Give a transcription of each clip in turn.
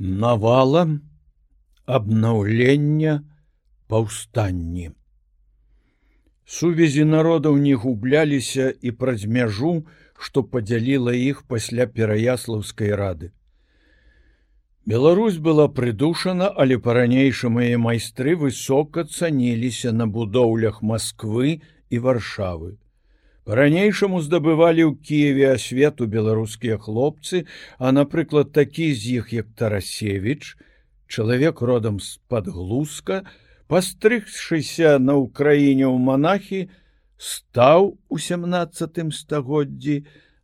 навалам абнаўлення паўстанні. Сувязі народаў не губляліся і праз мяжу, што падзяліла іх пасля пераяслаўскай рады. Беларусь была прыдушана, але па-ранейшаму яе майстры высока цаніліся на будоўлях Масквы і варшавы. Па-ранейшаму здабывалі ў Киеве асвету беларускія хлопцы, а напрыклад, такі з іх як Тарасевич, чалавек родам з-пад глузка, пастрыгшыся на ўкраіне ў монахі, стаў у 17 стагоддзі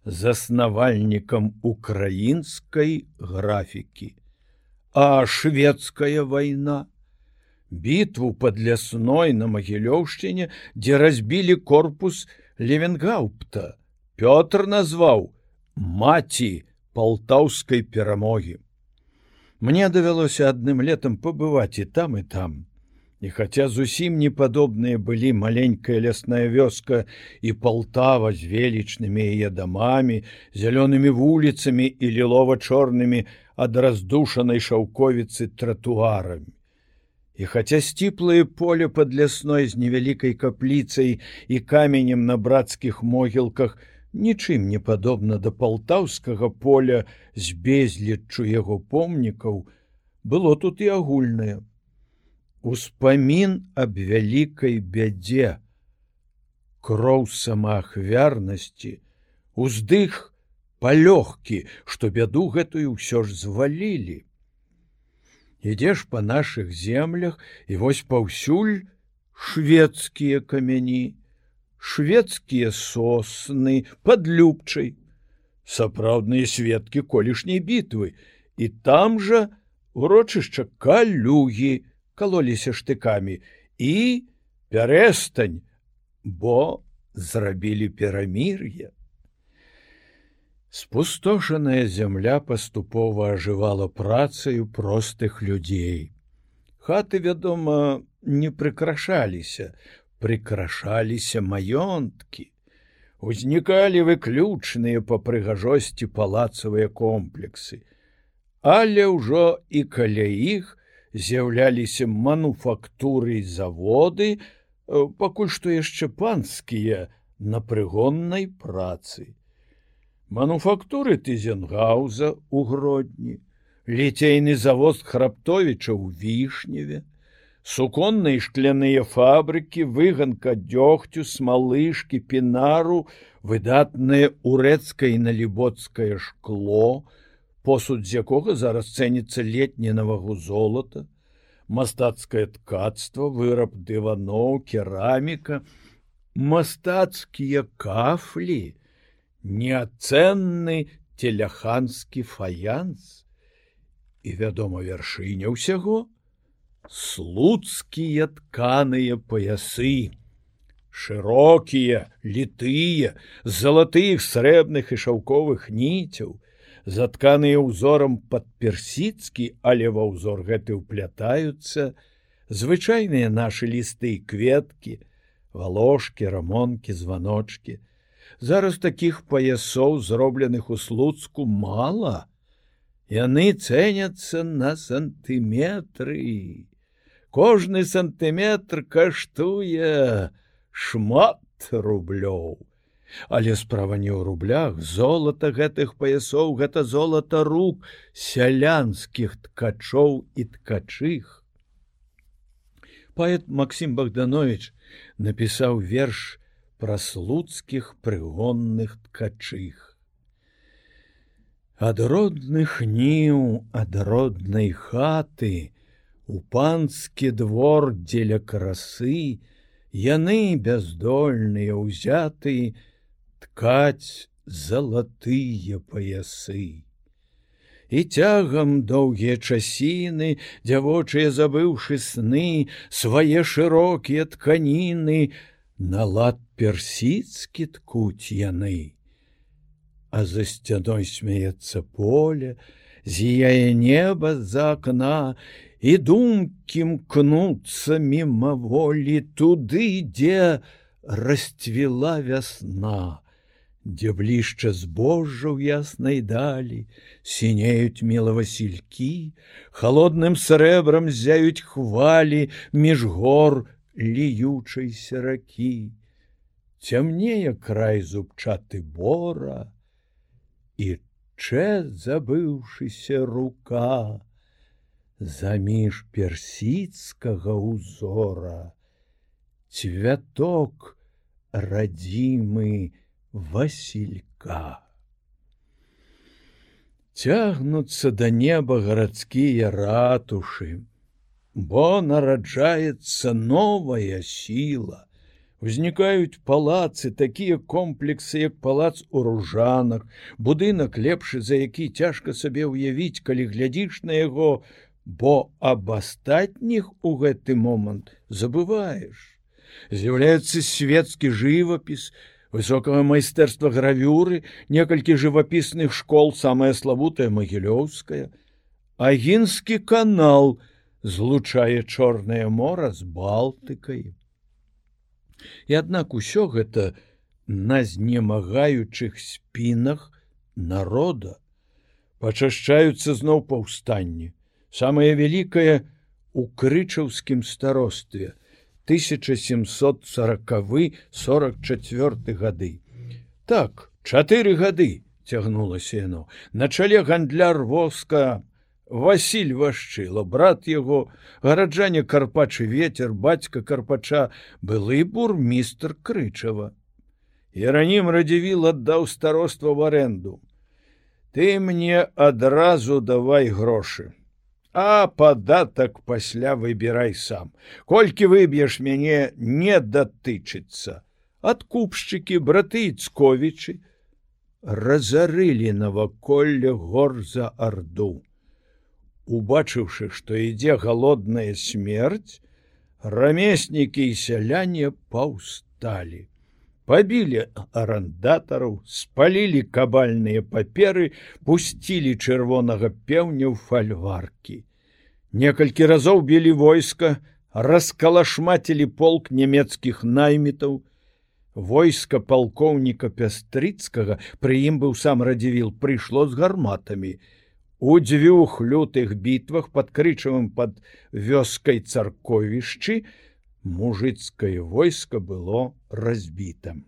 заснавальнікам украінскай графікі. А шведская вайна, бітву под лясной на магілёўшчыне, дзе разбілі корпус, Левенгаупта Пётр назваў маці палтаўскай перамогі. Мне давялося адным летам пабываць і там і там. І хаця зусім непадобныя былі маленькая лясная вёска і палтава з велічнымі яе дамамі, зялёнымі вуліцамі і лілова-чорнымі ад раздушанай шаўковіцы тратуарамі. І хаця сціплае поле пад лясной з невялікай капліцай і каменем на брацкіх могілках нічым не падобна да палтаўскага поля з безліччу яго помнікаў, было тут і агульнае. Успамін аб вялікай бядзе, кроў самаахвярнасці, уздых палёгкі, што бяду гэтую ўсё ж звалілі ідзеш па нашых землях і вось паўсюль шведскія камяні, шведскія сосны под любчай, сапраўдныя сведкі колішняй бітвы, і там жа урочышча калюгі калоліся штыкамі. І пярэстань, бо зрабілі перамір'я. Спустошаная зямля паступова ажывала працаю простых людзей. Хаты, вядома, не прыкрашаліся, прыкрашаліся маёнткі. Узнікалі выключныя па прыгажосці палацавыя комплексы. Але ўжо і каля іх з'яўляліся мануфактуры і заводы, э, пакуль што яшчэ панскія на прыгоннай працы мануфактуры тызенгауза у гродні, ліцейны завоз храптовіча ў вішневе, суконныя шкляныя фабрыкі, выганка дзёгцю, смалышкі, пінару, выдатнае урэцкае і налібоцкае шкло, посуд з якога зараз цэніцца летні на вагу золата, мастацкае ткацтва, выраб дываноў, кераміка, мастацкія кафлі, неацэнны теляханскі фаянс. І вядома вяршыня ўсяго слуцкія тканыя паясы. Шырокія літыя залатых срэбных і шаўковых ніцяў затканыя ўзорам пад персідскі але ва ўзор гэты ўплятаюцца звычайныя нашы лісты кветкі валожкі рамонкі званочки зараз таких паясоў зробленых у слуцку мала. Яны цэняцца на сантыметры. Кожны сантыметр каштуе шмат рублёў. Але справа не ў рублях. Золата гэтых паясоў гэта золата рук сялянскіх ткачоў і ткачых. Паэт Макссім богданович напісаў верш пра слуцкіх прыгонных ткачых. Ад родных ніў ад роднай хаты, у панскі двор дзеля красы, яны бяздольныя ўзяты ткаць залатыя паясы. І цягам доўгія часіны, дзявочыя забыўшы сны, свае шырокія тканіны, на лад персідскі ткуць яны. А за сцяной смеецца поле, з'яе неба за акна, і думкі мкнуцца мімаволі туды, дзе расцвіла вясна, дзе блішча збожжа ў яснай далі, сінеюць мелавасількі, холодным срэбрам зяюць хвалі між гор ліючайся ракі. Цямнее край зубчаты бора, і чэ забыўшыся рука, заміж персідскага узора, цвяток радзімы, Васілька. Цягнуцца да неба гарадскія ратушы, бо нараджаецца новая сіла. Узнікаюць палацы, такія комплексы, як палац у ружанах, будынак лепшы, за які цяжка сабе ўявіць, калі глядзіш на яго, бо аб астатніх у гэты момант забываеш. З'яўляецца светскі жывапіс, высокого майстэрства гравюры некалькі жывапісных школ самая славутая магілёўская агінскі канал злучае чорное мора з балтыкай і аднак усё гэта на знемагаючых спінах народа пачашчаюцца зноў паўстанні самае вялікае у крычаўскім старостве 1740-44 гады. Так, чатыры гады цягнулася яно. На чале гандляр воска Васіль вашчыла, брат яго, гараджане карпачы ветер, бацька карпача, былы бурмістр крычава. Яранім радзівіл аддаў староства в аренду. Ты мне адразу давай грошы а падатак пасля выбірай сам. Колькі выб'еш мяне не датычыцца. Адкупшчыкі браты цковічы разарылі наваколле гор за арду. Убачыўшы, што ідзе галодная смерць, рамеснікі і сяляне паўсталі. Пабілі арандатараў, спалілі кабальныя паперы, пусцілі чырвонага пеўня ў фальваркі. Некалькі разоў білі войска, раскалашмацілі полк нямецкіх наймітаў. Войска палкоўніка пястрыцкага пры ім быў сам радзівіл, прыйшло з гарматамі. У дзвюх лютых бітвах пад крычавым пад вёскай царковішчы мужыцкае войска было разбітым.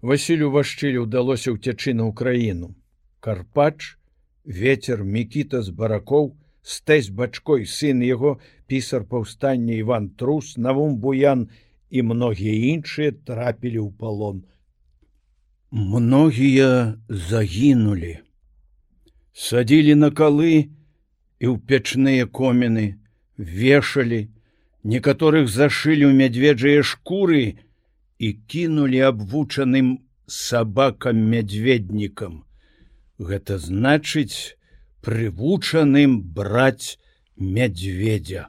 Васілю Вашчылю ўдалося ўцячы на ўкраіну. Карпач, ветер мікіта з баракоў, стэсь бачкой сын яго пісар паўстання Іван трус навум буян і многія іншыя трапілі ў палон многія загінулі садзілі на калы і ў печныя коміны вешалі некаторых зашылі ў мядведжыя шкуры і кінулі абвучаным сабакам мядзведнікам гэта значыць прывучаным браць мядзведзя.